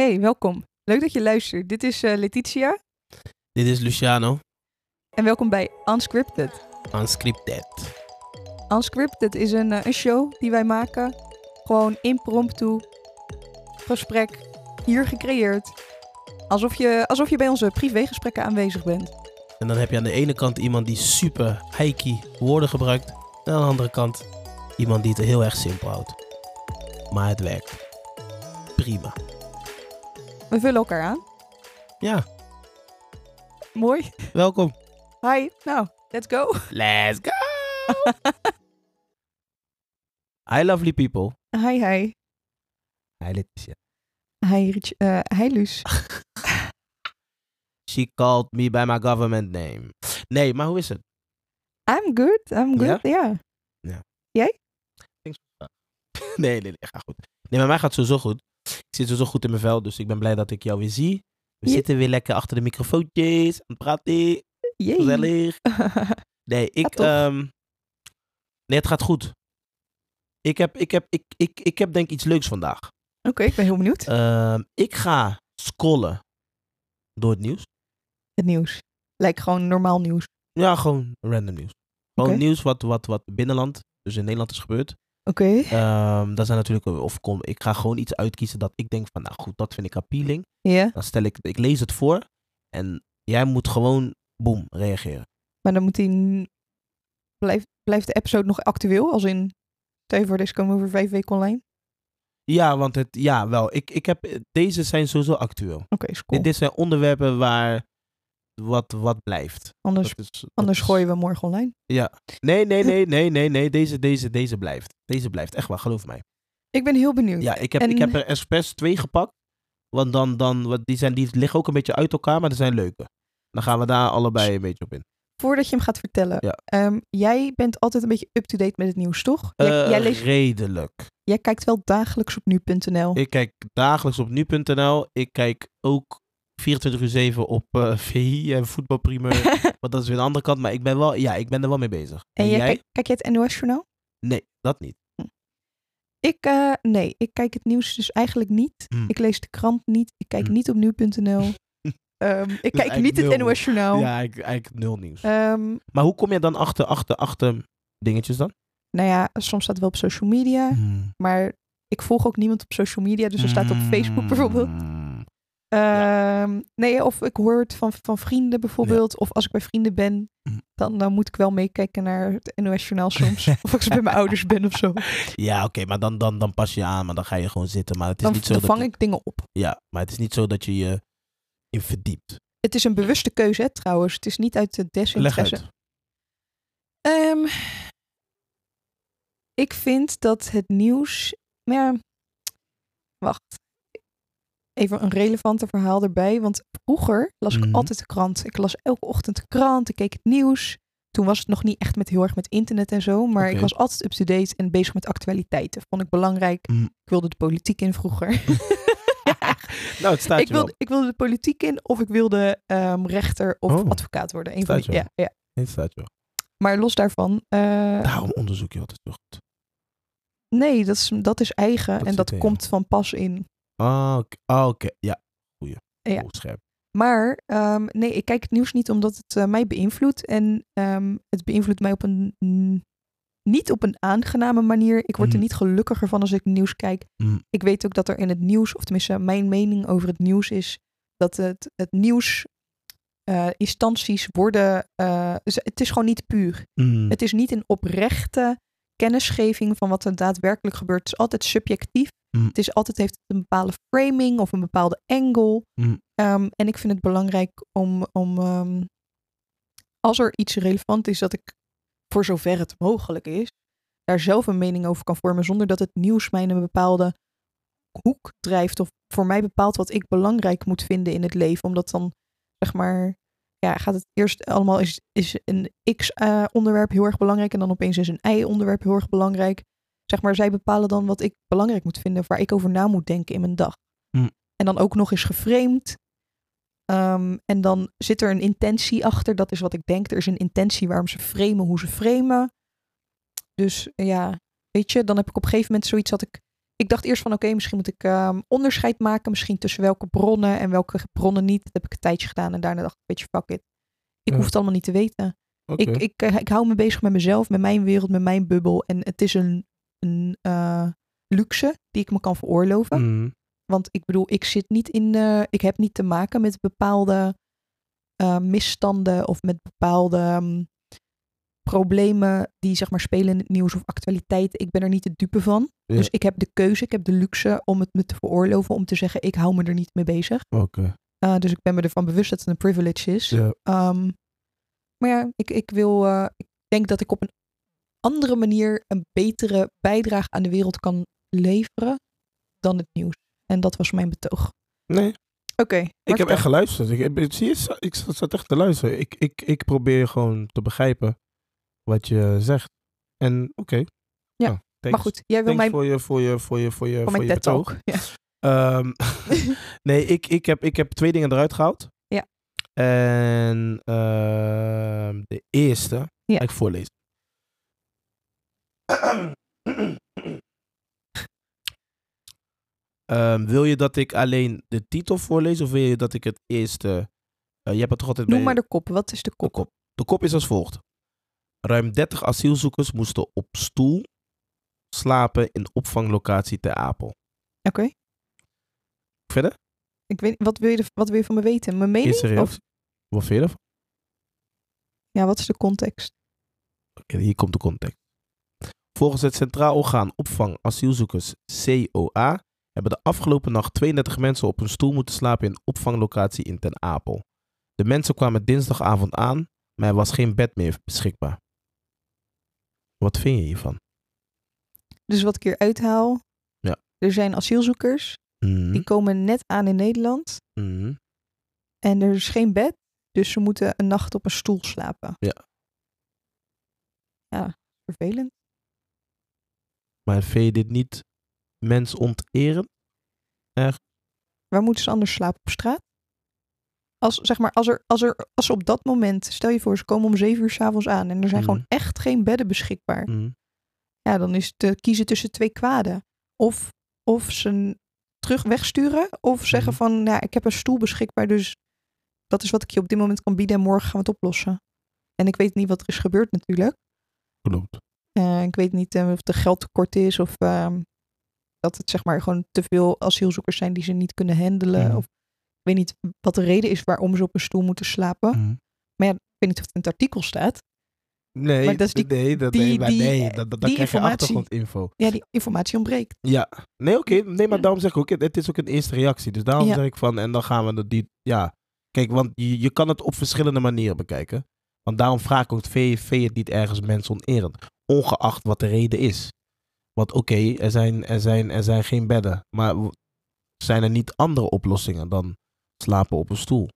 Hey, welkom. Leuk dat je luistert. Dit is eh, Letitia Dit is Luciano, en welkom bij Unscripted. unscripted. Unscripted is een, eh, een show die wij maken. Gewoon impromptu. Gesprek. Hier gecreëerd. Alsof je, alsof je bij onze privégesprekken aanwezig bent. En dan heb je aan de ene kant iemand die super hikey woorden gebruikt. En aan de andere kant iemand die het heel erg simpel houdt. Maar het werkt. Prima. We vullen elkaar aan. Ja, Mooi. welkom. Hi. Nou, let's go. Let's go! Hi lovely people. Hi, hi. Hi Letitia. Hi, Rich, eh, hi Luus. She called me by my government name. Nee, maar hoe is het? I'm good. I'm Ja? good. Ja. Nee, nee, nee, gaat goed. Nee, met mij gaat het sowieso goed. Ik zit sowieso goed in mijn vel, dus ik ben blij dat ik jou weer zie. We zitten weer lekker achter de microfoontjes, aan het praten. Yay. Gezellig. Nee, ik, ehm, nee, het gaat goed. Ik heb, ik, heb, ik, ik, ik heb denk ik iets leuks vandaag. Oké, ik ben heel benieuwd. Ehm, ik ga scrollen door het nieuws. Het nieuws. Lijkt gewoon normaal nieuws. Ja, gewoon random nieuws. Gewoon nieuws wat, wat, wat binnenland, dus in Nederland is gebeurd. Oké. Ehm dat zijn natuurlijk, of kom, ik ga gewoon iets uitkiezen dat ik denk van, nou goed, dat vind ik appealing. Ja. Dan stel ik, ik lees het voor en jij moet gewoon, boem, reageren. Maar dan moet die... n- Blijft, blijft de episode nog actueel? Als in... Stel je voor, deze komen over vijf weken online? Ja, want het, ja, wel, ik, ik heb, deze zijn sowieso actueel. Oké, cool. Dit, dit zijn onderwerpen waar wat, wat blijft. Anders, Dat is- dat anders is- gooien we morgen online. Ja. Nee, nee, nee, nee, nee, nee. Deze, deze, deze blijft. Deze blijft. Echt waar, geloof mij. Ik ben heel benieuwd. Ja, ik heb, En- ik heb er expres twee gepakt. Want dan, dan wat die, zijn, die liggen ook een beetje uit elkaar, maar er zijn leuke. Dan gaan we daar allebei een beetje op in. Voordat je hem gaat vertellen. Ja. ehm, jij bent altijd een beetje up-to-date met het nieuws, toch? Jij, Eh, jij, leest, Redelijk. jij kijkt wel dagelijks op nu.nl. Ik kijk dagelijks op nu.nl. Ik kijk ook 24 uur 7 op eh, VI en voetbalprimer. want dat is weer de andere kant. Maar ik ben, wel, ja, ik ben er wel mee bezig. en jij, Kijk, kijk jij het NOS-journaal? Nee, dat niet. Ik, eh, nee, ik kijk het nieuws dus eigenlijk niet. Hmm. Ik lees de krant niet. Ik kijk Hmm. niet op nu.nl. Ehm, ik kijk eigenlijk niet het nul. NOS-journaal. Ja, ik, eigenlijk nul nieuws. Ehm, maar hoe kom je dan achter, achter, achter dingetjes dan? nou ja, soms staat het wel op social media. Hmm. Maar ik volg ook niemand op social media. Dus er staat op Facebook bijvoorbeeld. Ehm, Nee, of ik hoor het van, van vrienden bijvoorbeeld. Of als ik bij vrienden ben, Mm. dan, dan moet ik wel meekijken naar het NOS-journaal soms. of als ik bij mijn ouders ben of zo. Ja, oké, maar dan, dan, dan pas je aan, maar dan ga je gewoon zitten. Maar het is Dan, niet zo dan dat vang ik dingen op. Ja, maar het is niet zo dat je je in verdiept. Het is een bewuste keuze, hè, trouwens. Het is niet uit de desinteresse. Ehm, ik vind dat het nieuws. Ja, wacht. Even een relevanter verhaal erbij. Want vroeger las ik Mhm. altijd de krant. Ik las elke ochtend de krant. Ik keek het nieuws. Toen was het nog niet echt met heel erg met internet en zo. Maar ik was altijd up-to-date en bezig met actualiteiten. Vond ik belangrijk. Mm. Ik wilde de politiek in vroeger. Nou, het staat ik, je wel. wilde, ik wilde de politiek in of ik wilde ehm, rechter of Oh. advocaat worden. Een van die, ja, ja. Het staat je wel. Maar los daarvan. eh, Daarom onderzoek je altijd zo goed. Nee, dat is, dat is eigen Dat en dat komt van pas in. Ah, oké. Ja, goeie. Ja. Goed scherp. Maar ehm, nee, ik kijk het nieuws niet omdat het eh, mij beïnvloedt. En ehm, het beïnvloedt mij op een mm, niet op een aangename manier. Ik word er Mm. niet gelukkiger van als ik nieuws kijk. Mm. Ik weet ook dat er in het nieuws, of tenminste mijn mening over het nieuws is, dat het, het nieuws eh, instanties worden. ze- het is gewoon niet puur. Mm. Het is niet een oprechte kennisgeving van wat er daadwerkelijk gebeurt. Is altijd subjectief. Mm. Het is altijd heeft een bepaalde framing of een bepaalde angle. Mm. Ehm, en ik vind het belangrijk om, om ehm, als er iets relevant is, dat ik voor zover het mogelijk is, daar zelf een mening over kan vormen, zonder dat het nieuws mij in een bepaalde hoek drijft of voor mij bepaalt wat ik belangrijk moet vinden in het leven. Omdat dan, zeg maar, ja, gaat het eerst allemaal is, is een X-onderwerp heel erg belangrijk en dan opeens is een Y-onderwerp heel erg belangrijk. Zeg maar, zij bepalen dan wat ik belangrijk moet vinden, waar ik over na moet denken in mijn dag. Mm. En dan ook nog eens geframed. Ehm, en dan zit er een intentie achter. Dat is wat ik denk. Er is een intentie waarom ze framen hoe ze framen. Dus ja, weet je, dan heb ik op een gegeven moment zoiets dat ik ik dacht eerst van oké, misschien moet ik ehm, onderscheid maken. Misschien tussen welke bronnen en welke bronnen niet. Dat heb ik een tijdje gedaan. En daarna dacht ik, weet je, fuck it. Ik Ja. hoef het allemaal niet te weten. Ik, ik, eh, ik hou me bezig met mezelf, met mijn wereld, met mijn bubbel. En het is een, een eh, luxe die ik me kan veroorloven. Mhm. Want ik bedoel, ik zit niet in. eh, ik heb niet te maken met bepaalde misstanden of met bepaalde ehm, problemen die zeg maar spelen in het nieuws of actualiteiten. Ik ben er niet de dupe van. Ja. Dus ik heb de keuze, ik heb de luxe om het me te veroorloven om te zeggen, ik hou me er niet mee bezig. Oké. Uh, dus ik ben me ervan bewust dat het een privilege is. Ja. Um, maar ja, ik, ik wil. Uh, ik denk dat ik op een andere manier een betere bijdrage aan de wereld kan leveren dan het nieuws. En dat was mijn betoog. Nee, Oké. Okay, ik heb echt geluisterd. Ik, zie je, ik zat echt te luisteren. Ik, ik, ik probeer gewoon te begrijpen wat je zegt. En oké. Okay. Ja. Nou, maar goed, jij wil mijn... Voor je, voor je, voor je, voor je, voor, je betoog. Ja. Um, nee, ik, ik, heb, ik heb twee dingen eruit gehaald. Ja. En uh, de eerste ja. ga ik voorlezen. um, wil je dat ik alleen de titel voorlees of wil je dat ik het eerste... Uh, je hebt het toch altijd Noem bij... maar de kop. Wat is de kop? De kop, de kop is als volgt. Ruim 30 asielzoekers moesten op stoel slapen in opvanglocatie ter Apel. Oké. Okay. Verder? Ik weet, wat, wil je, wat wil je van me weten? Mijn mening? Eerste reactie. Wat vind je ervan? Ja, wat is de context? Oké, okay, hier komt de context. Volgens het Centraal Orgaan Opvang Asielzoekers COA hebben de afgelopen nacht 32 mensen op een stoel moeten slapen in opvanglocatie in Ten Apel. De mensen kwamen dinsdagavond aan, maar er was geen bed meer beschikbaar. Wat vind je hiervan? Dus wat ik hier uithaal. Ja. Er zijn asielzoekers. Mm. Die komen net aan in Nederland. Mm. En er is geen bed. Dus ze moeten een nacht op een stoel slapen. Ja. Ja, vervelend. Maar vind je dit niet mensonterend? Echt? Waar moeten ze anders slapen? Op straat? Als, zeg maar, als, er, als, er, als ze op dat moment, stel je voor, ze komen om zeven uur s'avonds aan en er zijn Mm. gewoon echt geen bedden beschikbaar. Mm. Ja, dan is het te kiezen tussen twee kwaden. Of, of ze terug wegsturen, of zeggen Mm. van, ja, ik heb een stoel beschikbaar, dus dat is wat ik je op dit moment kan bieden en morgen gaan we het oplossen. En ik weet niet wat er is gebeurd natuurlijk. Klopt. Uh, ik weet niet uh, of er geldtekort is of uh, dat het zeg maar gewoon te veel asielzoekers zijn die ze niet kunnen handelen. Of weet niet wat de reden is waarom ze op een stoel moeten slapen. Mm. Maar ja, ik weet niet of het in het artikel staat. Nee, maar dat is die, nee, dat, die, nee, maar die, nee, dat, dat, die krijg je informatie. achtergrondinfo. Ja, die informatie ontbreekt. Ja, nee, oké. Okay. Nee, maar Ja. daarom zeg ik ook, het is ook een eerste reactie. Dus daarom Ja. zeg ik van, en dan gaan we dat die, ja. Kijk, want je, je kan het op verschillende manieren bekijken. Want daarom vraag ik ook, vind je het niet ergens mensonterend? Ongeacht wat de reden is. Want oké, er, zijn, er, zijn, er zijn geen bedden. Maar zijn er niet andere oplossingen dan slapen op een stoel?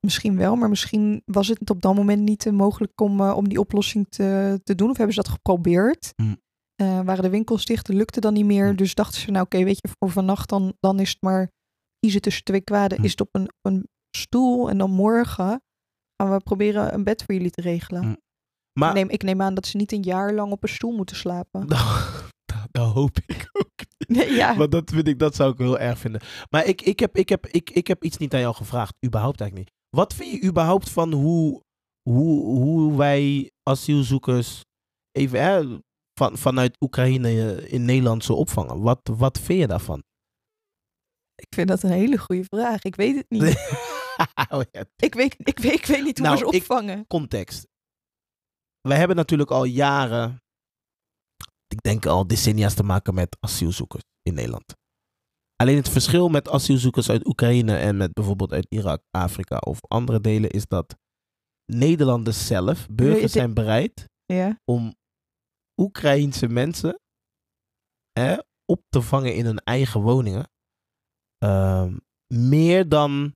Misschien wel, maar misschien was het op dat moment niet uh, mogelijk om, uh, om die oplossing te, te doen. Of hebben ze dat geprobeerd? Hm. Uh, waren de winkels dicht, lukte dan niet meer. Hm. Dus dachten ze, nou oké, weet je, voor vannacht dan, dan is het maar kiezen tussen twee kwaden. Hm. Is het op een, op een stoel en dan morgen gaan we proberen een bed voor jullie te regelen. Maar ik, neem, ik neem aan dat ze niet een jaar lang op een stoel moeten slapen. dat, dat hoop ik. Nee, ja. Want dat vind ik, dat zou ik heel erg vinden. Maar ik, ik, heb, ik, heb, ik, ik heb iets niet aan jou gevraagd. Überhaupt eigenlijk niet. Wat vind je überhaupt van hoe, hoe, hoe wij asielzoekers even hè, van, vanuit Oekraïne eh, in Nederland zo opvangen? Wat, wat vind je daarvan? Ik vind dat een hele goede vraag. Ik weet het niet. oh, ja. ik, weet, ik, weet, ik weet niet hoe Nou, we ze opvangen. Ik, context. Wij hebben natuurlijk al jaren, ik denk al decennia's te maken met asielzoekers in Nederland. Alleen het verschil met asielzoekers uit Oekraïne en met bijvoorbeeld uit Irak, Afrika of andere delen is dat Nederlanders zelf, burgers zijn bereid ja. om Oekraïense mensen hè, op te vangen in hun eigen woningen. Uh, meer dan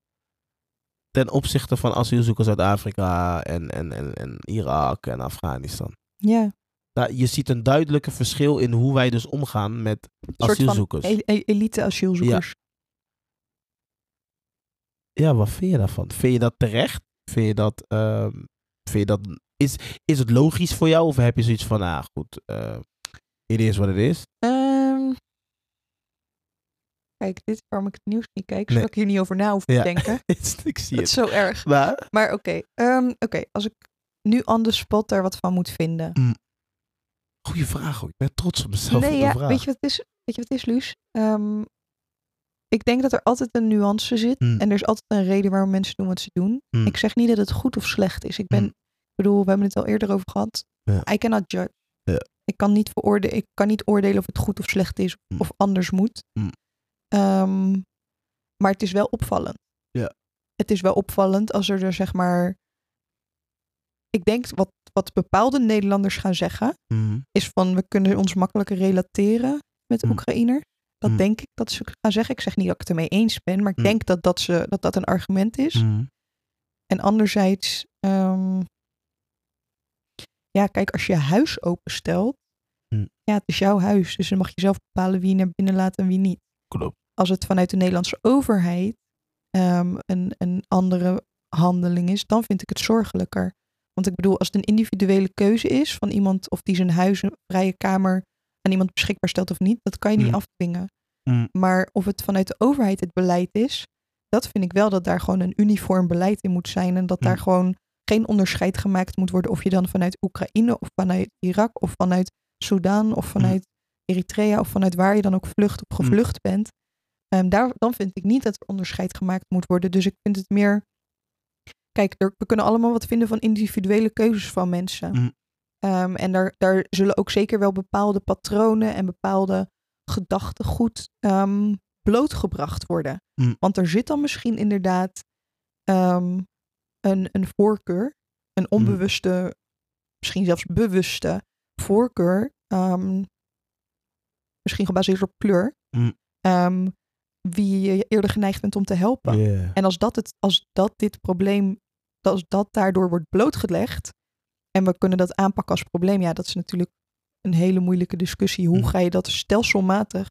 ten opzichte van asielzoekers uit Afrika en, en, en, en Irak en Afghanistan. Ja. Nou, je ziet een duidelijke verschil in hoe wij dus omgaan met Een asielzoekers. Van e elite asielzoekers. Ja. ja, wat vind je daarvan? Vind je dat terecht? Vind je dat, uh, vind je dat is, is het logisch voor jou of heb je zoiets van, ah goed, uh, het is wat het is? Um, Kijk, dit is waarom ik het nieuws niet kijk. Nee. Zodat ik hier niet over na hoef te Ja. denken. ik zie Dat is zo erg. Maar, Maar oké, ehm, oké, als ik nu on the spot daar wat van moet vinden. Goede vraag ook. Ik ben trots op mezelf. nee, op ja, vraag. weet je wat het is? Weet je wat het is, Luus? Ehm, ik denk dat er altijd een nuance zit. Mm. En er is altijd een reden waarom mensen doen wat ze doen. Mm. Ik zeg niet dat het goed of slecht is. Ik ben, Mm. ik bedoel, we hebben het al eerder over gehad. Ja. I cannot judge. Ja. Ik kan niet veroordelen, ik kan niet oordelen of het goed of slecht is of anders moet. Ehm, maar het is wel opvallend. Ja. Het is wel opvallend als er, er zeg maar. Ik denk wat, wat bepaalde Nederlanders gaan zeggen, Mm. is van we kunnen ons makkelijker relateren met de Mm. Oekraïners. Dat Mm. denk ik dat ze gaan zeggen. Ik zeg niet dat ik het ermee eens ben, maar ik Mm. denk dat dat, ze, dat dat een argument is. En anderzijds, ehm, ja, kijk, als je je huis openstelt, ja, het is jouw huis. Dus dan mag je zelf bepalen wie je naar binnen laat en wie niet. Klopt. Als het vanuit de Nederlandse overheid ehm, een, een andere handeling is, dan vind ik het zorgelijker. Want ik bedoel, als het een individuele keuze is van iemand of die zijn huis, een vrije kamer aan iemand beschikbaar stelt of niet, dat kan je niet Mm. afdwingen. Mm. Maar of het vanuit de overheid het beleid is, dat vind ik wel dat daar gewoon een uniform beleid in moet zijn. En dat daar Mm. gewoon geen onderscheid gemaakt moet worden of je dan vanuit Oekraïne of vanuit Irak of vanuit Sudan of vanuit Eritrea of vanuit waar je dan ook vlucht of gevlucht bent. Ehm, daar, dan vind ik niet dat er onderscheid gemaakt moet worden. Dus ik vind het meer. Kijk, er, we kunnen allemaal wat vinden van individuele keuzes van mensen. Mm. Ehm, en daar, daar zullen ook zeker wel bepaalde patronen en bepaalde gedachtegoed ehm, blootgebracht worden. Mm. Want er zit dan misschien inderdaad ehm, een, een voorkeur, een Mm. onbewuste, misschien zelfs bewuste voorkeur, misschien gebaseerd op kleur, wie je eerder geneigd bent om te helpen. Yeah. En als dat, het, als dat dit probleem, als dat daardoor wordt blootgelegd en we kunnen dat aanpakken als probleem, ja, dat is natuurlijk een hele moeilijke discussie. Hoe Mm. ga je dat stelselmatig,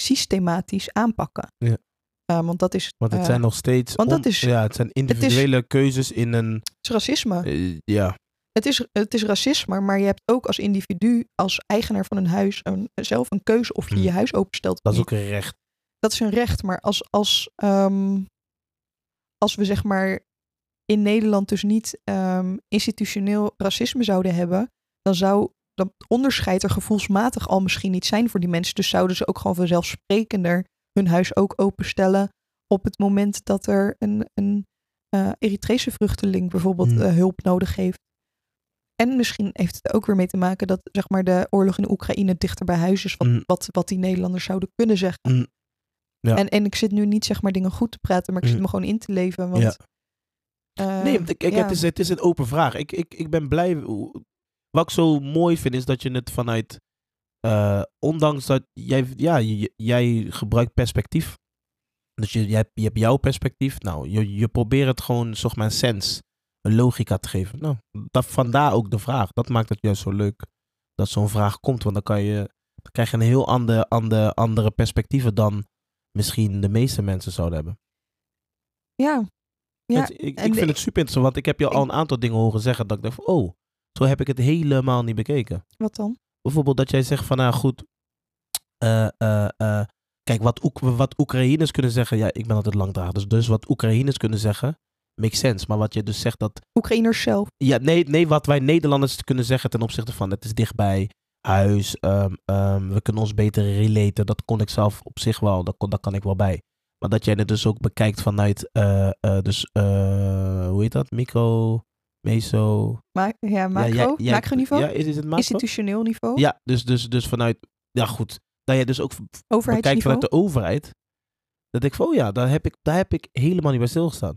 systematisch aanpakken? Ja. Eh, want dat is, Want het eh, zijn nog steeds. want dat is- ja, het zijn individuele keuzes in een. het is racisme. eh, ja. Het is, het is racisme, maar je hebt ook als individu, als eigenaar van een huis, een, zelf een keuze of je Mm. je huis openstelt. Dat is ook een recht. dat is een recht. Maar als, als, ehm, als we zeg maar in Nederland dus niet ehm, institutioneel racisme zouden hebben, dan zou dat onderscheid er gevoelsmatig al misschien niet zijn voor die mensen. Dus zouden ze ook gewoon vanzelfsprekender hun huis ook openstellen op het moment dat er een, een eh Eritrese vluchteling bijvoorbeeld Hmm. eh, hulp nodig heeft. En misschien heeft het ook weer mee te maken dat zeg maar, de oorlog in Oekraïne dichter bij huis is, wat, Hmm. wat, wat die Nederlanders zouden kunnen zeggen. Mm. Ja. En, en ik zit nu niet zeg maar dingen goed te praten, maar ik zit me gewoon in te leven. Want, Ja. Eh, Nee, ja. het, is, het is een open vraag. Ik, ik, ik ben blij. Wat ik zo mooi vind, is dat je het vanuit. eh, ondanks dat jij, ja, jij gebruikt perspectief. Dus je, je, hebt, je hebt jouw perspectief. Nou, je, je probeert het gewoon, zeg maar, sens, een logica te geven. Nou, dat, vandaar ook de vraag. Dat maakt het juist zo leuk dat zo'n vraag komt. Want dan, kan je, dan krijg je een heel ander, ander, andere perspectieven dan misschien de meeste mensen zouden hebben. ja. Ja, Het- ik, ik de- vind het super interessant, want ik heb je al een aantal dingen horen zeggen dat ik dacht van, oh, zo heb ik het helemaal niet bekeken. wat dan? Bijvoorbeeld dat jij zegt van, nou goed, eh, eh, eh, kijk, wat, Oek wat Oekraïners kunnen zeggen, ja, ik ben altijd langdradig, dus, dus wat Oekraïners kunnen zeggen, makes sense. Maar wat je dus zegt dat, Oekraïners zelf. ja, nee, nee, wat wij Nederlanders kunnen zeggen ten opzichte van, het is dichtbij, huis, ehm, ehm, we kunnen ons beter relaten, dat kon ik zelf op zich wel, dat, kon, dat kan ik wel bij. Maar dat jij het dus ook bekijkt vanuit, eh, eh, dus, eh, hoe heet dat, micro, meso, Ma ja, macro, ja, ja, macroniveau, Ja, is, is het macro? institutioneel niveau, Ja, dus, dus, dus vanuit, ja goed, dat je dus ook bekijkt vanuit de overheid. Dat ik van, oh ja, daar heb ik, daar heb ik helemaal niet bij stilgestaan.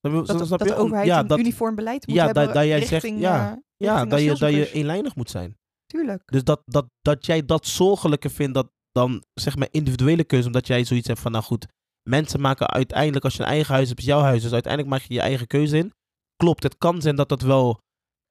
Dat, dat de overheid ja, een dat, uniform beleid moet ja, hebben dat- dat jij zegt, ja, ja, dat je, dat je eenlijnig moet zijn. Tuurlijk. Dus dat, dat, dat jij dat zorgelijker vindt, dat dan zeg maar individuele keuze, omdat jij zoiets hebt van, nou goed, mensen maken uiteindelijk, als je een eigen huis hebt, is jouw huis, dus uiteindelijk maak je je eigen keuze in. Klopt, het kan zijn dat dat wel,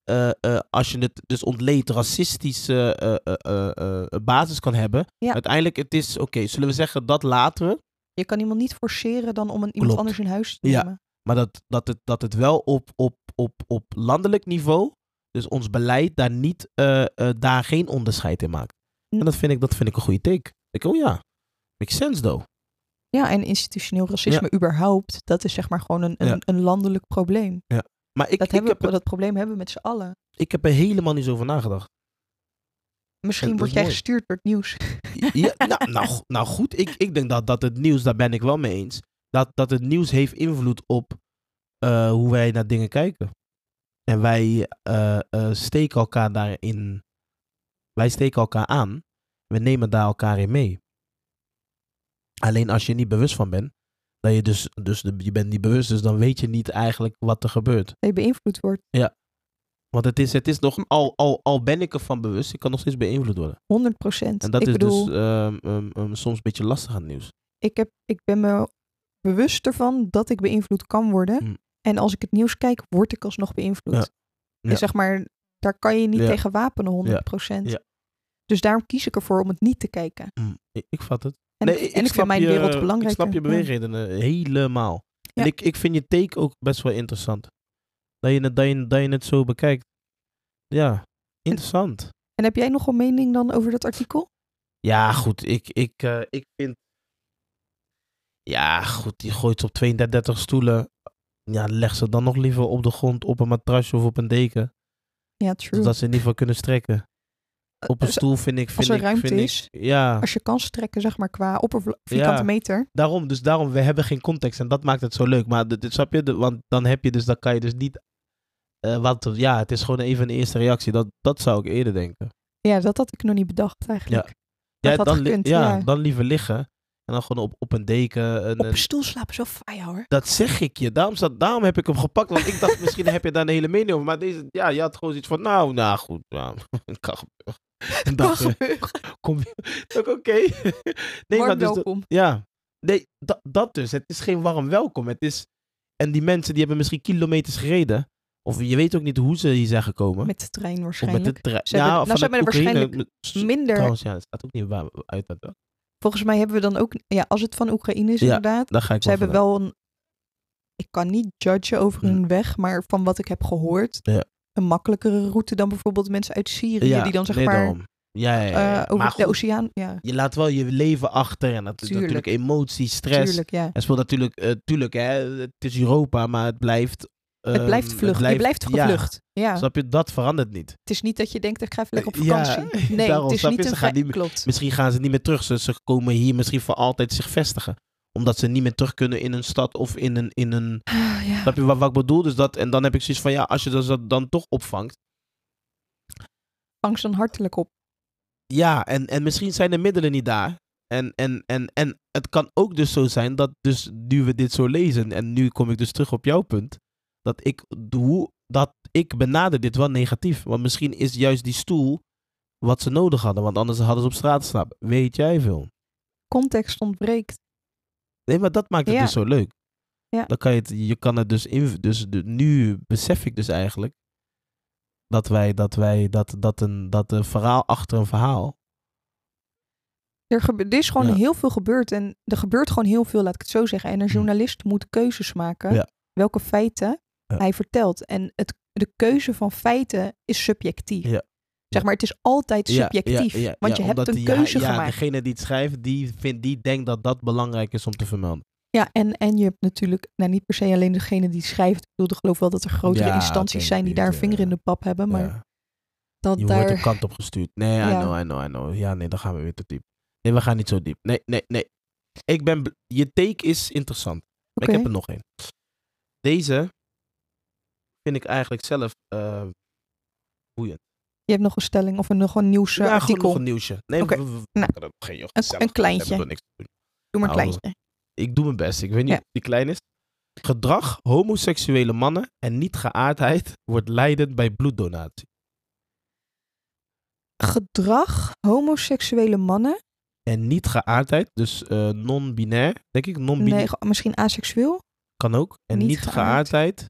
eh, eh, als je het dus ontleedt, racistische eh, basis kan hebben. Ja. Uiteindelijk, het is, oké, zullen we zeggen, dat laten we, Je kan iemand niet forceren dan om een, iemand Klopt. anders in huis te Ja. nemen. maar dat, dat, het, dat het wel op, op, op, op landelijk niveau, dus ons beleid daar niet, daar geen onderscheid in maakt. En dat vind ik, dat vind ik een goede take. Ik, oh ja, makes sense though. Ja, en institutioneel racisme überhaupt, dat is zeg maar gewoon een, een, Ja. een landelijk probleem. Maar ik, dat, ik, hebben heb, we, dat probleem hebben we met z'n allen. ik heb er helemaal niet zo over nagedacht. Misschien word jij mooi. gestuurd door het nieuws. Ja, nou, nou, nou goed, ik, ik denk dat, dat het nieuws, daar ben ik wel mee eens. Dat, dat het nieuws heeft invloed op eh, hoe wij naar dingen kijken. En wij eh, steken elkaar daarin. Wij steken elkaar aan. We nemen daar elkaar in mee. Alleen als je niet bewust van bent, dat je dus, dus de- je bent niet bewust, dus dan weet je niet eigenlijk wat er gebeurt. Dat je beïnvloed wordt. Want het is, het is nog, al, al, al ben ik ervan bewust, ik kan nog steeds beïnvloed worden. 100 procent. En dat ik is bedoel, dus ehm, ehm, ehm, soms een beetje lastig aan het nieuws. ik, heb, ik ben me bewust ervan dat ik beïnvloed kan worden. Mm. En als ik het nieuws kijk, word ik alsnog beïnvloed. Ja. En Ja. zeg maar, daar kan je niet Ja. tegen wapenen, 100 procent. Ja. Dus daarom kies ik ervoor om het niet te kijken. Mm, ik, ik vat het. En, Nee, ik, ik en ik vind mijn je- wereld belangrijk. Ik snap je beweegredenen helemaal. Ja. En ik, ik vind je take ook best wel interessant. Dat je het, dat je, dat je het zo bekijkt. Ja, interessant. En heb jij nog een mening dan over dat artikel? Ja, goed. Ik, ik, eh, ik vind... Ja, goed. Die gooit op 32 stoelen. Ja, leg ze dan nog liever op de grond, op een matrasje of op een deken. Ja, true. Zodat ze in ieder geval kunnen strekken. Op een Als- stoel vind ik... Vind er ik, ruimte vind ik- is. ja. Als je kan strekken, zeg maar, qua oppervla- vierkante Ja. meter. Daarom, dus daarom, we hebben geen context en dat maakt het zo leuk. Maar dit, snap je, want dan heb je dus, dan kan je dus niet, eh wat, ja, het is gewoon even een eerste reactie. Dat, dat zou ik eerder denken. Ja, dat had ik nog niet bedacht eigenlijk. Ja, had dan, li- gekund, ja, ja. dan liever liggen en dan gewoon op, op een deken. Een, Op een- stoel slapen is wel fijn hoor. dat zeg ik je. Daarom, zat, daarom heb ik hem gepakt, want ik dacht misschien heb je daar een hele mening over. Maar deze, ja, je had gewoon iets van, nou, nou goed, ja, kan gebeuren. En dat, eh, kom oké. nee, Warm dus, welkom. Ja, nee, dat, dat dus. Het is geen warm welkom. Het is, en die mensen die hebben misschien kilometers gereden. Of je weet ook niet hoe ze hier zijn gekomen. Met de trein of waarschijnlijk. met de trein. Ze hebben- nou, er waarschijnlijk Minder. Trouwens, ja, het staat ook niet waar uit. dat- Volgens mij hebben we dan ook... Ja, als het van Oekraïne is Ja, inderdaad. Daar ga ik Ze hebben wel een... Ik kan niet judgen over Hm. hun weg. Maar van wat ik heb gehoord... Ja. Een makkelijkere route dan bijvoorbeeld mensen uit Syrië. Ja, die dan zeg nee, maar daarom. Ja, ja, ja, ja. eh, over maar de goed, oceaan... Ja, je laat wel je leven achter. En dat is Tuurlijk. natuurlijk emotie, stress. tuurlijk. Ja. En speelt natuurlijk, eh, tuurlijk, hè, het is Europa, maar het blijft. het ehm, blijft vlucht. je blijft ja, gevlucht. Ja. Snap je, dat verandert niet. Het is niet dat je denkt, ik ga even lekker op Ja, vakantie. nee, daarom, het is je? niet Ze een... gaan vrij- niet meer- Klopt. Misschien gaan ze niet meer terug. Ze, ze komen hier misschien voor altijd zich vestigen. Omdat ze niet meer terug kunnen in een stad of in een. In een Ah, ja. snap je wat, wat ik bedoel? Dus dat, en dan heb ik zoiets van ja, als je dat dan, dan toch opvangt. Vang ze dan hartelijk op. Ja, en, en misschien zijn de middelen niet daar. En, en, en, en het kan ook dus zo zijn dat dus nu we dit zo lezen. En nu kom ik dus terug op jouw punt. Dat ik, hoe, dat ik benader dit wel negatief. Want misschien is juist die stoel wat ze nodig hadden. Want anders hadden ze op straat slapen. Weet jij veel. Context ontbreekt. Nee, maar dat maakt het Ja. dus zo leuk. Ja. Dan kan je, het, je kan het dus in. Dus de, nu besef ik dus eigenlijk. Dat wij, dat wij, dat, dat een, dat een verhaal achter een verhaal. Er, gebe- er is gewoon Ja. heel veel gebeurd. En er gebeurt gewoon heel veel, laat ik het zo zeggen. En een Hm. journalist moet keuzes maken. Ja. Welke feiten hij vertelt. En het, de keuze van feiten is subjectief. Ja. Zeg maar, het is altijd subjectief. ja, ja, want je hebt een keuze ja, gemaakt. degene die het schrijft, die, vindt, die denkt dat dat belangrijk is om te vermelden. Ja, en, en je hebt natuurlijk, nou niet per se alleen degene die schrijft. Ik bedoel, ik geloof wel dat er grotere instanties zijn die daar een vinger in de pap hebben. Maar dat Je wordt de kant op gestuurd. Nee, I know, I know, I know. Ja, nee, dan gaan we weer te diep. Nee, we gaan niet zo diep. Nee, nee, nee. Ik ben... Je take is interessant. Maar Oké. Ik heb er nog één. Deze vind ik eigenlijk zelf eh boeiend. Je hebt nog een stelling of een, nog een ja, nieuwsartikel. gewoon nog een nieuwsje. Nee, we Nou, geen joh, een- een kleintje. Doe maar een Nou, kleintje. Ik doe mijn best. Ik weet niet Ja. of die klein is. Gedrag homoseksuele mannen en niet geaardheid wordt leidend bij bloeddonatie. Gedrag homoseksuele mannen. En niet geaardheid, dus eh, non-binair, denk ik. Non-binair Nee, ge- misschien aseksueel. kan ook. En niet niet, geaard. geaardheid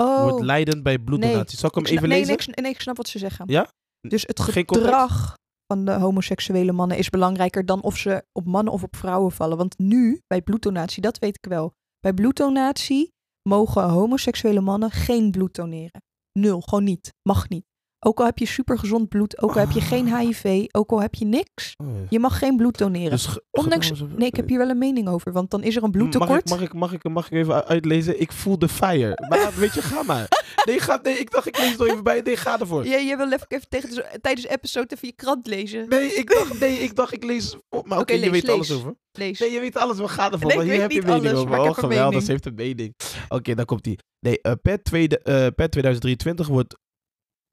Oh, wordt leidend bij bloeddonatie. Zal ik hem ik even nee, lezen? Nee, ik, nee, snap wat ze zeggen. Ja? Dus het gedrag van de homoseksuele mannen is belangrijker dan of ze op mannen of op vrouwen vallen. Want nu, bij bloeddonatie, dat weet ik wel. Bij bloeddonatie mogen homoseksuele mannen geen bloed doneren. Nul, gewoon niet. Mag niet. Ook al heb je supergezond bloed, ook al heb je geen HIV, ook al heb je niks. Oh. Je mag geen bloed doneren. Dus ge- Ondanks, nee, ik heb hier wel een mening over, want dan is er een bloedtekort. Mag ik, mag, ik, mag, ik, mag ik even uitlezen? Ik voel de fire. Maar weet je, ga maar. Nee, ga, nee ik dacht ik lees het nog even bij. Nee, ga ervoor. Ja, jij wil even, even tegen de, tijdens de episode even je krant lezen. Nee, ik dacht, nee, ik dacht ik lees... Oh, maar oké, je lees, weet alles over. Lees. Nee, je weet alles. We gaan ervoor. Nee, maar ik hier weet heb je mening alles, over. Oh, geweldig. Ze heeft een mening. Oké, dan komt die. Nee, eh, per, tweede, eh, per 2023 wordt...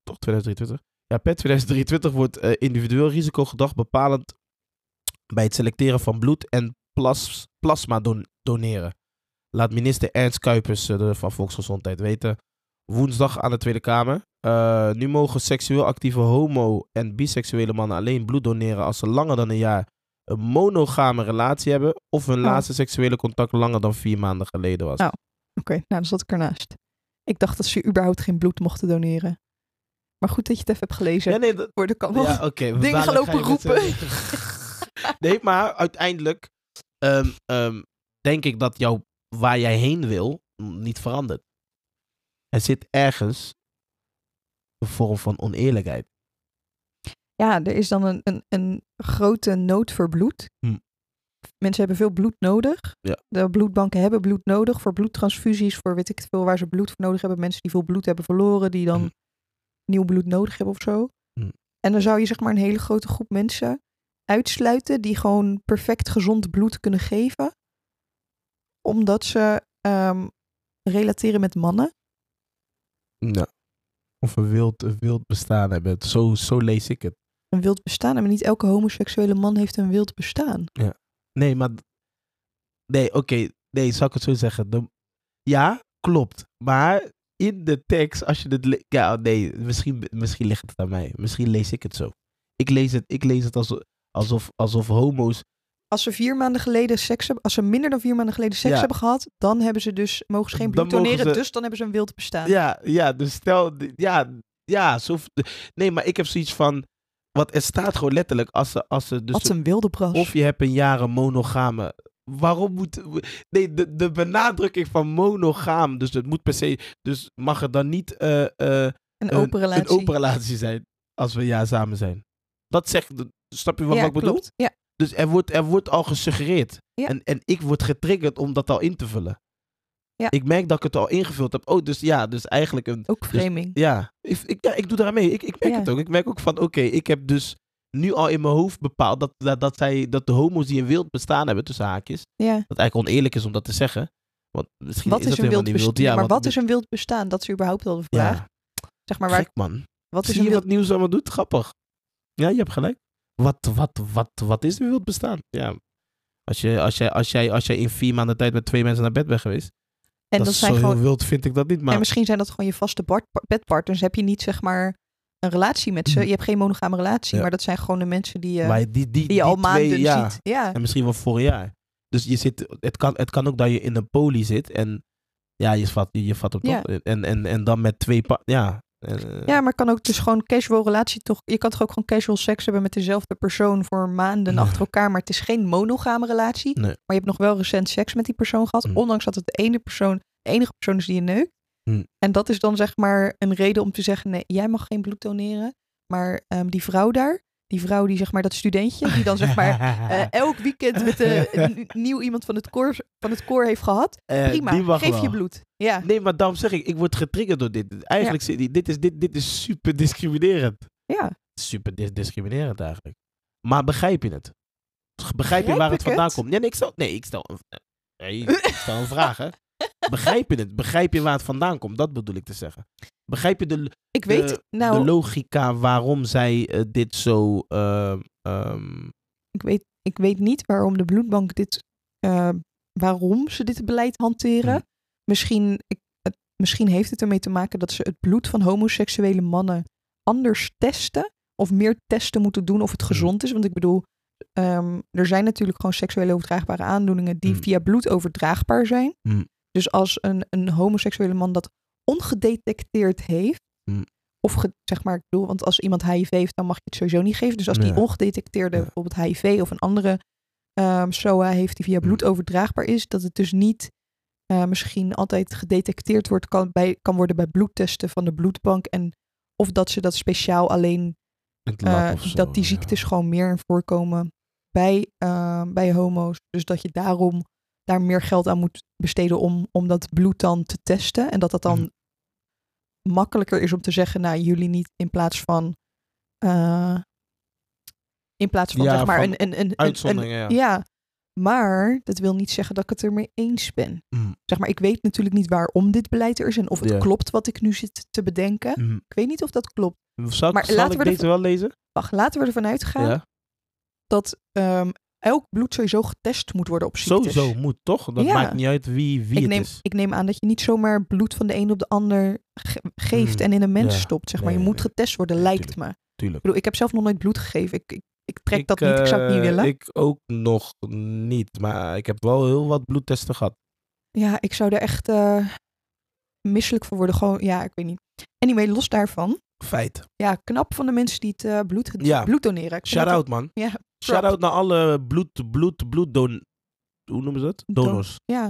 Toch 2023? Ja, per 2023 wordt eh, individueel risicogedrag bepalend bij het selecteren van bloed en plas, plasma don- doneren. Laat minister Ernst Kuipers eh, van Volksgezondheid weten. Woensdag aan de Tweede Kamer. Eh, nu mogen seksueel actieve homo- en biseksuele mannen alleen bloed doneren als ze langer dan een jaar een monogame relatie hebben of hun Oh. laatste seksuele contact langer dan vier maanden geleden was. Oh. Oké, nou dan zat ik ernaast. Ik dacht dat ze überhaupt geen bloed mochten doneren. Maar goed dat je het even hebt gelezen. Ja, nee, dat, Voor de kan ja, oké. dingen gaan lopen roepen. z'n- nee, maar uiteindelijk ehm, ehm, denk ik dat jouw, waar jij heen wil mm, niet verandert. Er zit ergens een vorm van oneerlijkheid. Ja, er is dan een, een, een grote nood voor bloed. Hm. Mensen hebben veel bloed nodig. Ja. De bloedbanken hebben bloed nodig voor bloedtransfusies, voor weet ik veel waar ze bloed voor nodig hebben. Mensen die veel bloed hebben verloren, die dan Hm. Nieuw bloed nodig hebben of zo. Hm. En dan zou je zeg maar een hele grote groep mensen uitsluiten die gewoon perfect gezond bloed kunnen geven. Omdat ze ehm, relateren met mannen. Ja. Of een wild, een wild bestaan hebben. Zo, zo lees ik het. Een wild bestaan. En niet elke homoseksuele man heeft een wild bestaan. Nee, maar. Nee, oké. nee, zal ik het zo zeggen? De- ja, klopt. Maar in de tekst, als je het. Ja, nee, misschien, misschien ligt het aan mij. Misschien lees ik het zo. Ik lees het, ik lees het alsof, alsof, alsof homo's. Als ze vier maanden geleden seks hebben, als ze minder dan vier maanden geleden seks Ja. hebben gehad, dan hebben ze dus, mogen ze geen bloed doneren, ze- dus dan hebben ze een wild bestaan. Ja, ja, dus stel. Ja, ja, zo. Nee, maar ik heb zoiets van. Want er staat gewoon letterlijk als ze, als ze dus Wat een wilde bras. Of je hebt een jaren monogame. Waarom moet. Nee, de, de benadrukking van monogaam. Dus het moet per se. Dus mag het dan niet eh, eh, een open relatie. een open relatie zijn. Als we ja samen zijn. Dat zegt. Snap je wat, ja, wat ik bedoel? Ja, Dus er wordt, er wordt al gesuggereerd. Ja. En, en ik word getriggerd om dat al in te vullen. Ja. Ik merk dat ik het al ingevuld heb. Oh, dus ja, dus eigenlijk een. ook framing. Ja, ik, ik, ja, ik doe daaraan mee. Ik, ik merk Ja. het ook. Ik merk ook van, oké, ik heb dus nu al in mijn hoofd bepaald dat, dat, dat, zij, dat de homo's die een wild bestaan hebben, tussen haakjes, Ja. dat eigenlijk oneerlijk is om dat te zeggen. Want misschien Wat is, dat een wild niet bestaan? wild. Ja, maar wat is een wild bestaan? Dat is überhaupt wel de ja, vraag. Zeg maar, waar, gek man. wat is Zie je wild wat nieuws allemaal doet? Grappig. Ja, je hebt gelijk. Wat, wat, wat, wat is een wild bestaan? Ja. Als, je, als, jij, als, jij, als jij in vier maanden tijd met twee mensen naar bed bent geweest, En dat, zijn zo gewoon wild, vind ik dat niet. Maar En misschien zijn dat gewoon je vaste bedpartners. Heb je niet zeg maar een relatie met ze. Je hebt geen monogame relatie, Ja. maar dat zijn gewoon de mensen die je, maar die, die, die, die je al maanden ziet. Ja. En misschien wel vorig jaar. Dus je zit, het, kan, het kan ook dat je in een poli zit en ja, je vat, je vat hem Ja. En, en, en dan met twee pa ja. eh, ja, maar kan ook dus gewoon casual relatie toch. Je kan toch ook gewoon casual seks hebben met dezelfde persoon voor maanden Nee. achter elkaar. Maar het is geen monogame relatie. Nee. Maar je hebt nog wel recent seks met die persoon gehad. Mm. Ondanks dat het de ene persoon, de enige persoon is die je neukt. Mm. En dat is dan zeg maar een reden om te zeggen: nee, jij mag geen bloed doneren. Maar ehm, die vrouw daar, die vrouw die zeg maar dat studentje, die dan zeg maar eh, elk weekend met de, een nieuw iemand van het koor, van het koor heeft gehad. Eh, Prima, geef wel. je bloed. Ja, Nee, maar daarom zeg ik, ik word getriggerd door dit. Eigenlijk, zit die- dit, is, dit, dit is super discriminerend. ja. Super dis- discriminerend eigenlijk. Maar begrijp je het? Begrijp je waar het vandaan het? komt? Nee, nee, ik stel, nee, ik stel, een, nee, ik stel een vraag, hè. Begrijp je het? Begrijp je waar het vandaan komt? Dat bedoel ik te zeggen. Begrijp je de, Ik weet, de, nou, de logica waarom zij eh, dit zo... ehm, ehm, ik weet, ik weet niet waarom de bloedbank dit, eh, waarom ze dit beleid hanteren. Hmm. Misschien, ik, misschien heeft het ermee te maken dat ze het bloed van homoseksuele mannen anders testen. Of meer testen moeten doen of het Hmm. gezond is. Want ik bedoel, ehm, er zijn natuurlijk gewoon seksuele overdraagbare aandoeningen die Hmm. via bloed overdraagbaar zijn. Dus als een, een homoseksuele man dat ongedetecteerd heeft, Hmm. of ge- zeg maar, ik bedoel, want als iemand HIV heeft, dan mag je het sowieso niet geven. Dus als die Ja. ongedetecteerde Ja. bijvoorbeeld HIV of een andere ehm SOA heeft die via Hmm. bloed overdraagbaar is, dat het dus niet eh, misschien altijd gedetecteerd wordt, kan, bij, kan worden bij bloedtesten van de bloedbank en Of dat ze dat speciaal alleen, eh, zo, dat die ja. ziektes gewoon meer voorkomen bij, eh, bij homo's. Dus dat je daarom daar meer geld aan moet besteden om, om dat bloed dan te testen. En dat dat dan Mhm. makkelijker is om te zeggen, nou jullie niet in plaats van... eh, in plaats van Ja, zeg maar van een, een, een, een, een, Uitzonderingen, ja. ja, maar dat wil niet zeggen dat ik het ermee eens ben. Mm, Zeg maar, ik weet natuurlijk niet waarom dit beleid er is en of het klopt wat ik nu zit te bedenken. mm. Ik weet niet of dat klopt. Zal, Maar zal laten ik we deze ervan- wel lezen? Wacht, laten we ervan uitgaan Ja. dat ehm, elk bloed sowieso getest moet worden op ziektes. Sowieso moet, toch? Dat Ja. maakt niet uit wie, wie Ik het neem, is. ik neem aan dat je niet zomaar bloed van de een op de ander ge- geeft Mm, en in een mens ja. stopt. Zeg maar. Nee, je moet getest worden, Nee, lijkt tuurlijk. me. Tuurlijk. Ik bedoel, ik heb zelf nog nooit bloed gegeven. Ik, ik, ik trek dat niet, ik zou het niet eh, willen. Ik ook nog niet. Maar ik heb wel heel wat bloedtesten gehad. Ja, ik zou er echt eh, misselijk voor worden. Gewoon, ja, ik weet niet. Anyway, los daarvan. Feit. Ja, knap van de mensen die het eh, bloed, Ja. bloed doneren. Dat Shout-out, man. Ja, Shout-out naar alle bloed, bloed, bloeddon... Hoe noemen ze? Don- Donors. ja.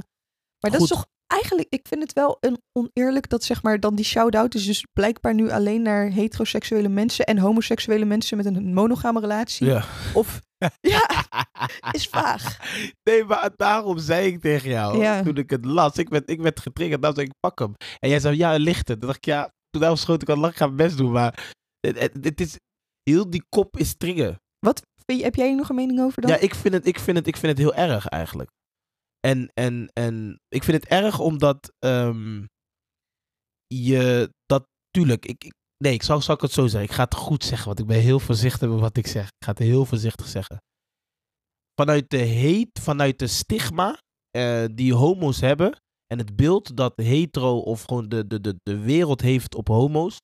Maar dat is toch eigenlijk, ik vind het wel een oneerlijk dat zeg maar dan die shout-out is dus blijkbaar nu alleen naar heteroseksuele mensen en homoseksuele mensen met een monogame relatie. Ja. Of, ja, is vaag. Nee, maar daarom zei ik tegen jou, Ja. toen ik het las, ik werd, ik werd getriggerd, dan zei ik, pak hem. En jij zei, ja, licht het. Toen dacht ik, ja, toen ik al lang, ik ga mijn best doen, maar het, het, het is, heel die kop is trigger. Wat, heb jij hier nog een mening over dan? Ja, ik vind, het, ik, vind het, ik vind het heel erg eigenlijk. En, en, en ik vind het erg omdat ehm, je dat, tuurlijk, ik, ik- nee, ik zal, zal ik het zo zeggen. Ik ga het goed zeggen, want ik ben heel voorzichtig met wat ik zeg. Ik ga het heel voorzichtig zeggen. Vanuit de heet, vanuit de stigma eh, die homo's hebben en het beeld dat hetero of gewoon de, de, de, de wereld heeft op homo's,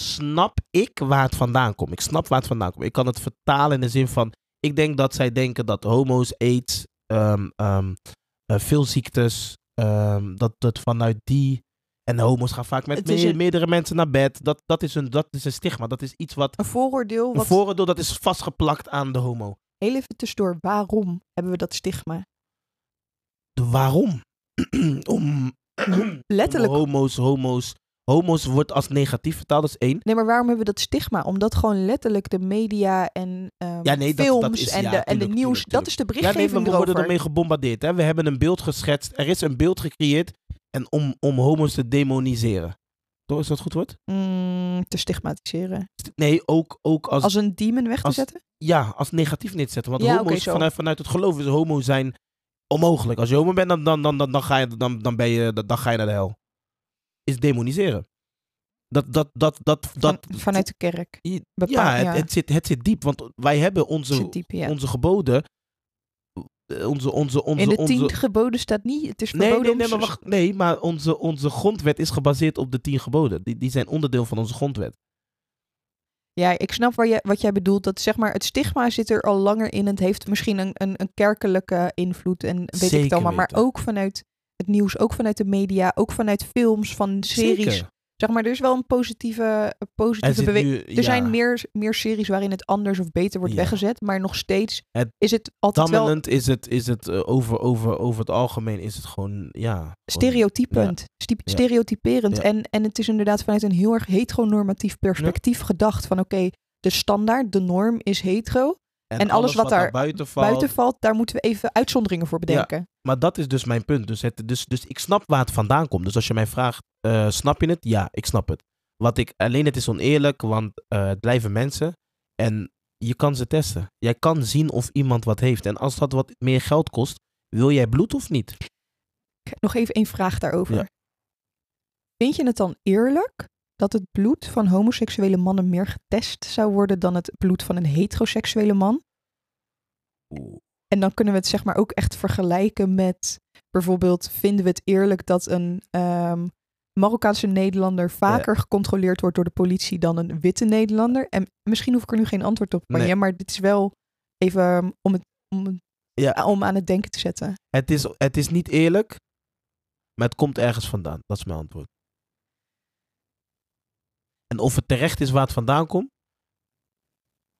snap ik waar het vandaan komt. Ik snap waar het vandaan komt. Ik kan het vertalen in de zin van, ik denk dat zij denken dat homo's, aids, ehm, ehm, eh, veel ziektes, ehm, dat het vanuit die... En homo's gaan vaak met me- meerdere mensen naar bed. Dat, dat, is een, dat is een stigma. Dat is iets wat... Een vooroordeel, Een wat, vooroordeel dat is vastgeplakt aan de homo. heel even tussendoor, waarom hebben we dat stigma? De waarom? om, Letterlijk. om homo's, homo's... Homo's wordt als negatief vertaald, dat is één. Nee, maar waarom hebben we dat stigma? Omdat gewoon letterlijk de media en ehm, Ja, nee, films dat is- en, ja, de, en de nieuws, tuurlijk, dat is de Ja, nee, berichtgeving maar we worden ermee gebombardeerd. Hè? We hebben een beeld geschetst. Er is een beeld gecreëerd en om, om homo's te demoniseren. Toch, is dat goed woord? Mm, te stigmatiseren. Nee, ook, ook als, Als een demon weg te als- zetten? ja, als negatief neer te zetten. Want Ja, homo's vanuit, vanuit het geloof is homo zijn onmogelijk. Als je homo bent, dan, dan, dan, dan, dan, ga, je, dan, dan, ben je, dan, dan ga je naar de hel. Is demoniseren. Dat, dat, dat, dat, dat, Van- vanuit de kerk. ja, het, ja. Het, zit, het zit diep. Want wij hebben onze, diep, ja. onze geboden. Onze, onze, onze, In de onze, tien geboden staat niet, het is Nee, verboden nee, om nee, maar wacht. Nee, maar onze, onze grondwet is gebaseerd op de tien geboden. Die, die zijn onderdeel van onze grondwet. Ja, ik snap waar je, wat jij bedoelt. Dat zeg maar, het stigma zit er al langer in. Het heeft misschien een, een, een kerkelijke invloed en weet ik het allemaal. Maar weten. ook vanuit het nieuws, ook vanuit de media, ook vanuit films, van series. Zeker. Zeg maar, er is wel een positieve, positieve beweging. Er ja, zijn meer, meer series waarin het anders of beter wordt Ja. weggezet. Maar nog steeds Het is het altijd wel is het, is het eh, over, over, over het algemeen is het gewoon, ja. stereotypend, Ja. stereotyperend. En, en het is inderdaad vanuit een heel erg heteronormatief perspectief gedacht. Van oké, de standaard, de norm is hetero. En alles wat daar buiten valt. Buiten valt, daar moeten we even uitzonderingen voor bedenken. Maar dat is dus mijn punt. Dus, het, dus, dus ik snap waar het vandaan komt. Dus als je mij vraagt, eh, snap je het? Ja, ik snap het. Wat ik, alleen het is oneerlijk, want eh, het blijven mensen. En je kan ze testen. Jij kan zien of iemand wat heeft. En als dat wat meer geld kost, wil jij bloed of niet? Nog even één vraag daarover. Ja. Vind je het dan eerlijk dat het bloed van homoseksuele mannen meer getest zou worden dan het bloed van een heteroseksuele man? En dan kunnen we het zeg maar ook echt vergelijken met bijvoorbeeld vinden we het eerlijk dat een ehm, Marokkaanse Nederlander vaker gecontroleerd wordt door de politie dan een witte Nederlander? En misschien hoef ik er nu geen antwoord op van Nee. je, maar dit is wel even um, om, het, om, Ja. om aan het denken te zetten. Het is, het is niet eerlijk, maar het komt ergens vandaan. Dat is mijn antwoord. En of het terecht is waar het vandaan komt?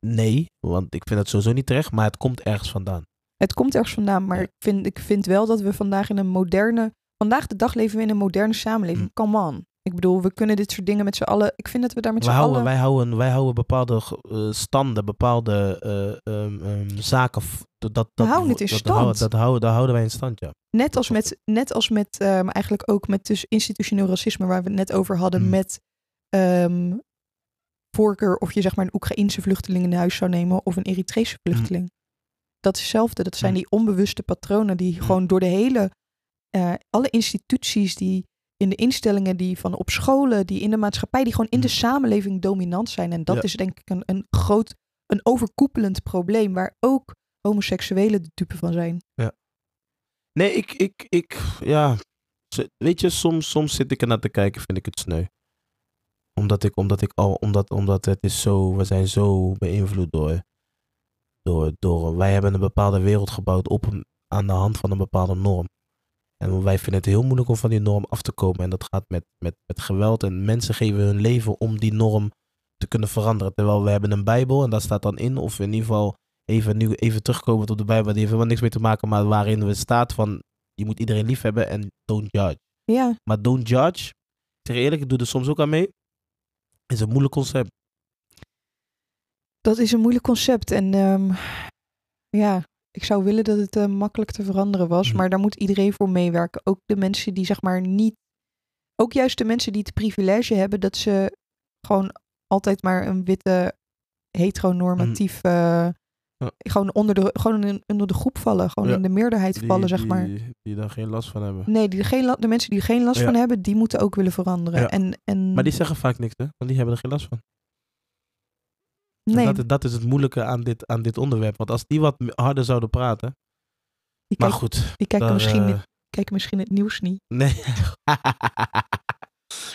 Nee, want ik vind het sowieso niet terecht, maar het komt ergens vandaan. Het komt ergens vandaan, maar Ja. ik, vind, ik vind wel dat we vandaag in een moderne. Vandaag de dag leven we in een moderne samenleving. Mm. Come on. Ik bedoel, we kunnen dit soort dingen met z'n allen. Ik vind dat we daar met z'n Wij houden, allen. wij, houden, wij houden bepaalde eh, standen, bepaalde eh, ehm, ehm, zaken. Dat, dat, dat, houden het in dat, stand. houden- dat, houden, dat houden wij in stand, ja. Net als met, net als met ehm, eigenlijk ook met dus institutioneel racisme, waar we het net over hadden, Mm. met ehm, voorkeur of je zeg maar een Oekraïense vluchteling in huis zou nemen of een Eritrese vluchteling. Dat is hetzelfde. Dat zijn Mm. die onbewuste patronen die Mm. gewoon door de hele, eh, alle instituties die in de instellingen die van op scholen, die in de maatschappij, die gewoon in de Mm. samenleving dominant zijn. En dat Ja. is denk ik een, een groot, een overkoepelend probleem waar ook homoseksuelen de dupe van zijn. Nee, ik, ik, ik, ja. Weet je, soms, soms zit ik ernaar te kijken, vind ik het sneu. Omdat ik, omdat ik al, omdat, omdat het is zo, we zijn zo beïnvloed door, door, door, wij hebben een bepaalde wereld gebouwd op een, aan de hand van een bepaalde norm. En wij vinden het heel moeilijk om van die norm af te komen. En dat gaat met, met, met geweld. En mensen geven hun leven om die norm te kunnen veranderen. Terwijl we hebben een Bijbel en daar staat dan in, of in ieder geval even, nu even terugkomen op de Bijbel, die heeft helemaal niks mee te maken, maar waarin we staat van je moet iedereen lief hebben en don't judge. Ja, Maar don't judge, ik zeg eerlijk, ik doe er soms ook aan mee, is een moeilijk concept. dat is een moeilijk concept. En ehm, ja, ik zou willen dat het eh, makkelijk te veranderen was. Mhm. Maar daar moet iedereen voor meewerken. Ook de mensen die zeg maar niet... Ook juist de mensen die het privilege hebben dat ze gewoon altijd maar een witte heteronormatief... eh, Ja. Gewoon, onder de, gewoon in, onder de groep vallen. Gewoon Ja. in de meerderheid Die, vallen, zeg die- maar. Die daar geen last van hebben. Nee, die er geen, de mensen die er geen last Ja. van hebben, die moeten ook willen veranderen. En, en, Maar die zeggen vaak niks, hè? Want die hebben er geen last van. Nee, dat, is- dat is het moeilijke aan dit, aan dit onderwerp. Want als die wat harder zouden praten. die, Maar goed. die kijken, misschien, eh, kijken misschien het nieuws niet. Nee.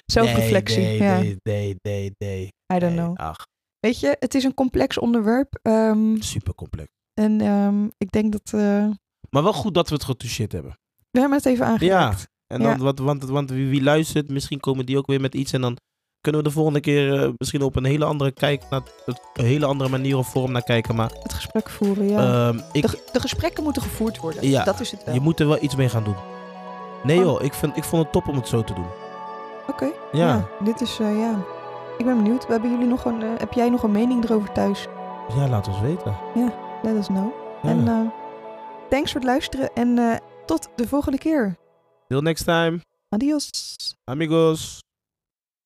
Zelfreflectie, Nee, ja. nee, nee, nee, nee. I don't nee. know. Ach, Weet je, het is een complex onderwerp. ehm, super complex. en ehm, ik denk dat... eh, Maar wel goed dat we het getoucheerd hebben. we hebben het even aangeraakt. En dan, Ja. wat, want, want wie, wie luistert, misschien komen die ook weer met iets. En dan kunnen we de volgende keer eh, misschien op een hele andere kijk, naar, een hele andere manier of vorm naar kijken. Maar Het gesprek voeren, ja. ehm, ik, de, de gesprekken moeten gevoerd worden. Ja, dat is het wel. je moet er wel iets mee gaan doen. Nee Oh. joh, ik, vind, ik vond het top om het zo te doen. Oké. Ja, Ja, dit is, eh, ja. Ik ben benieuwd. Hebben jullie nog een, eh, heb jij nog een mening erover thuis? ja laat ons weten. Let us know. Ja. En eh, thanks voor het luisteren. En eh, tot de volgende keer. Till next time, Adios. amigos.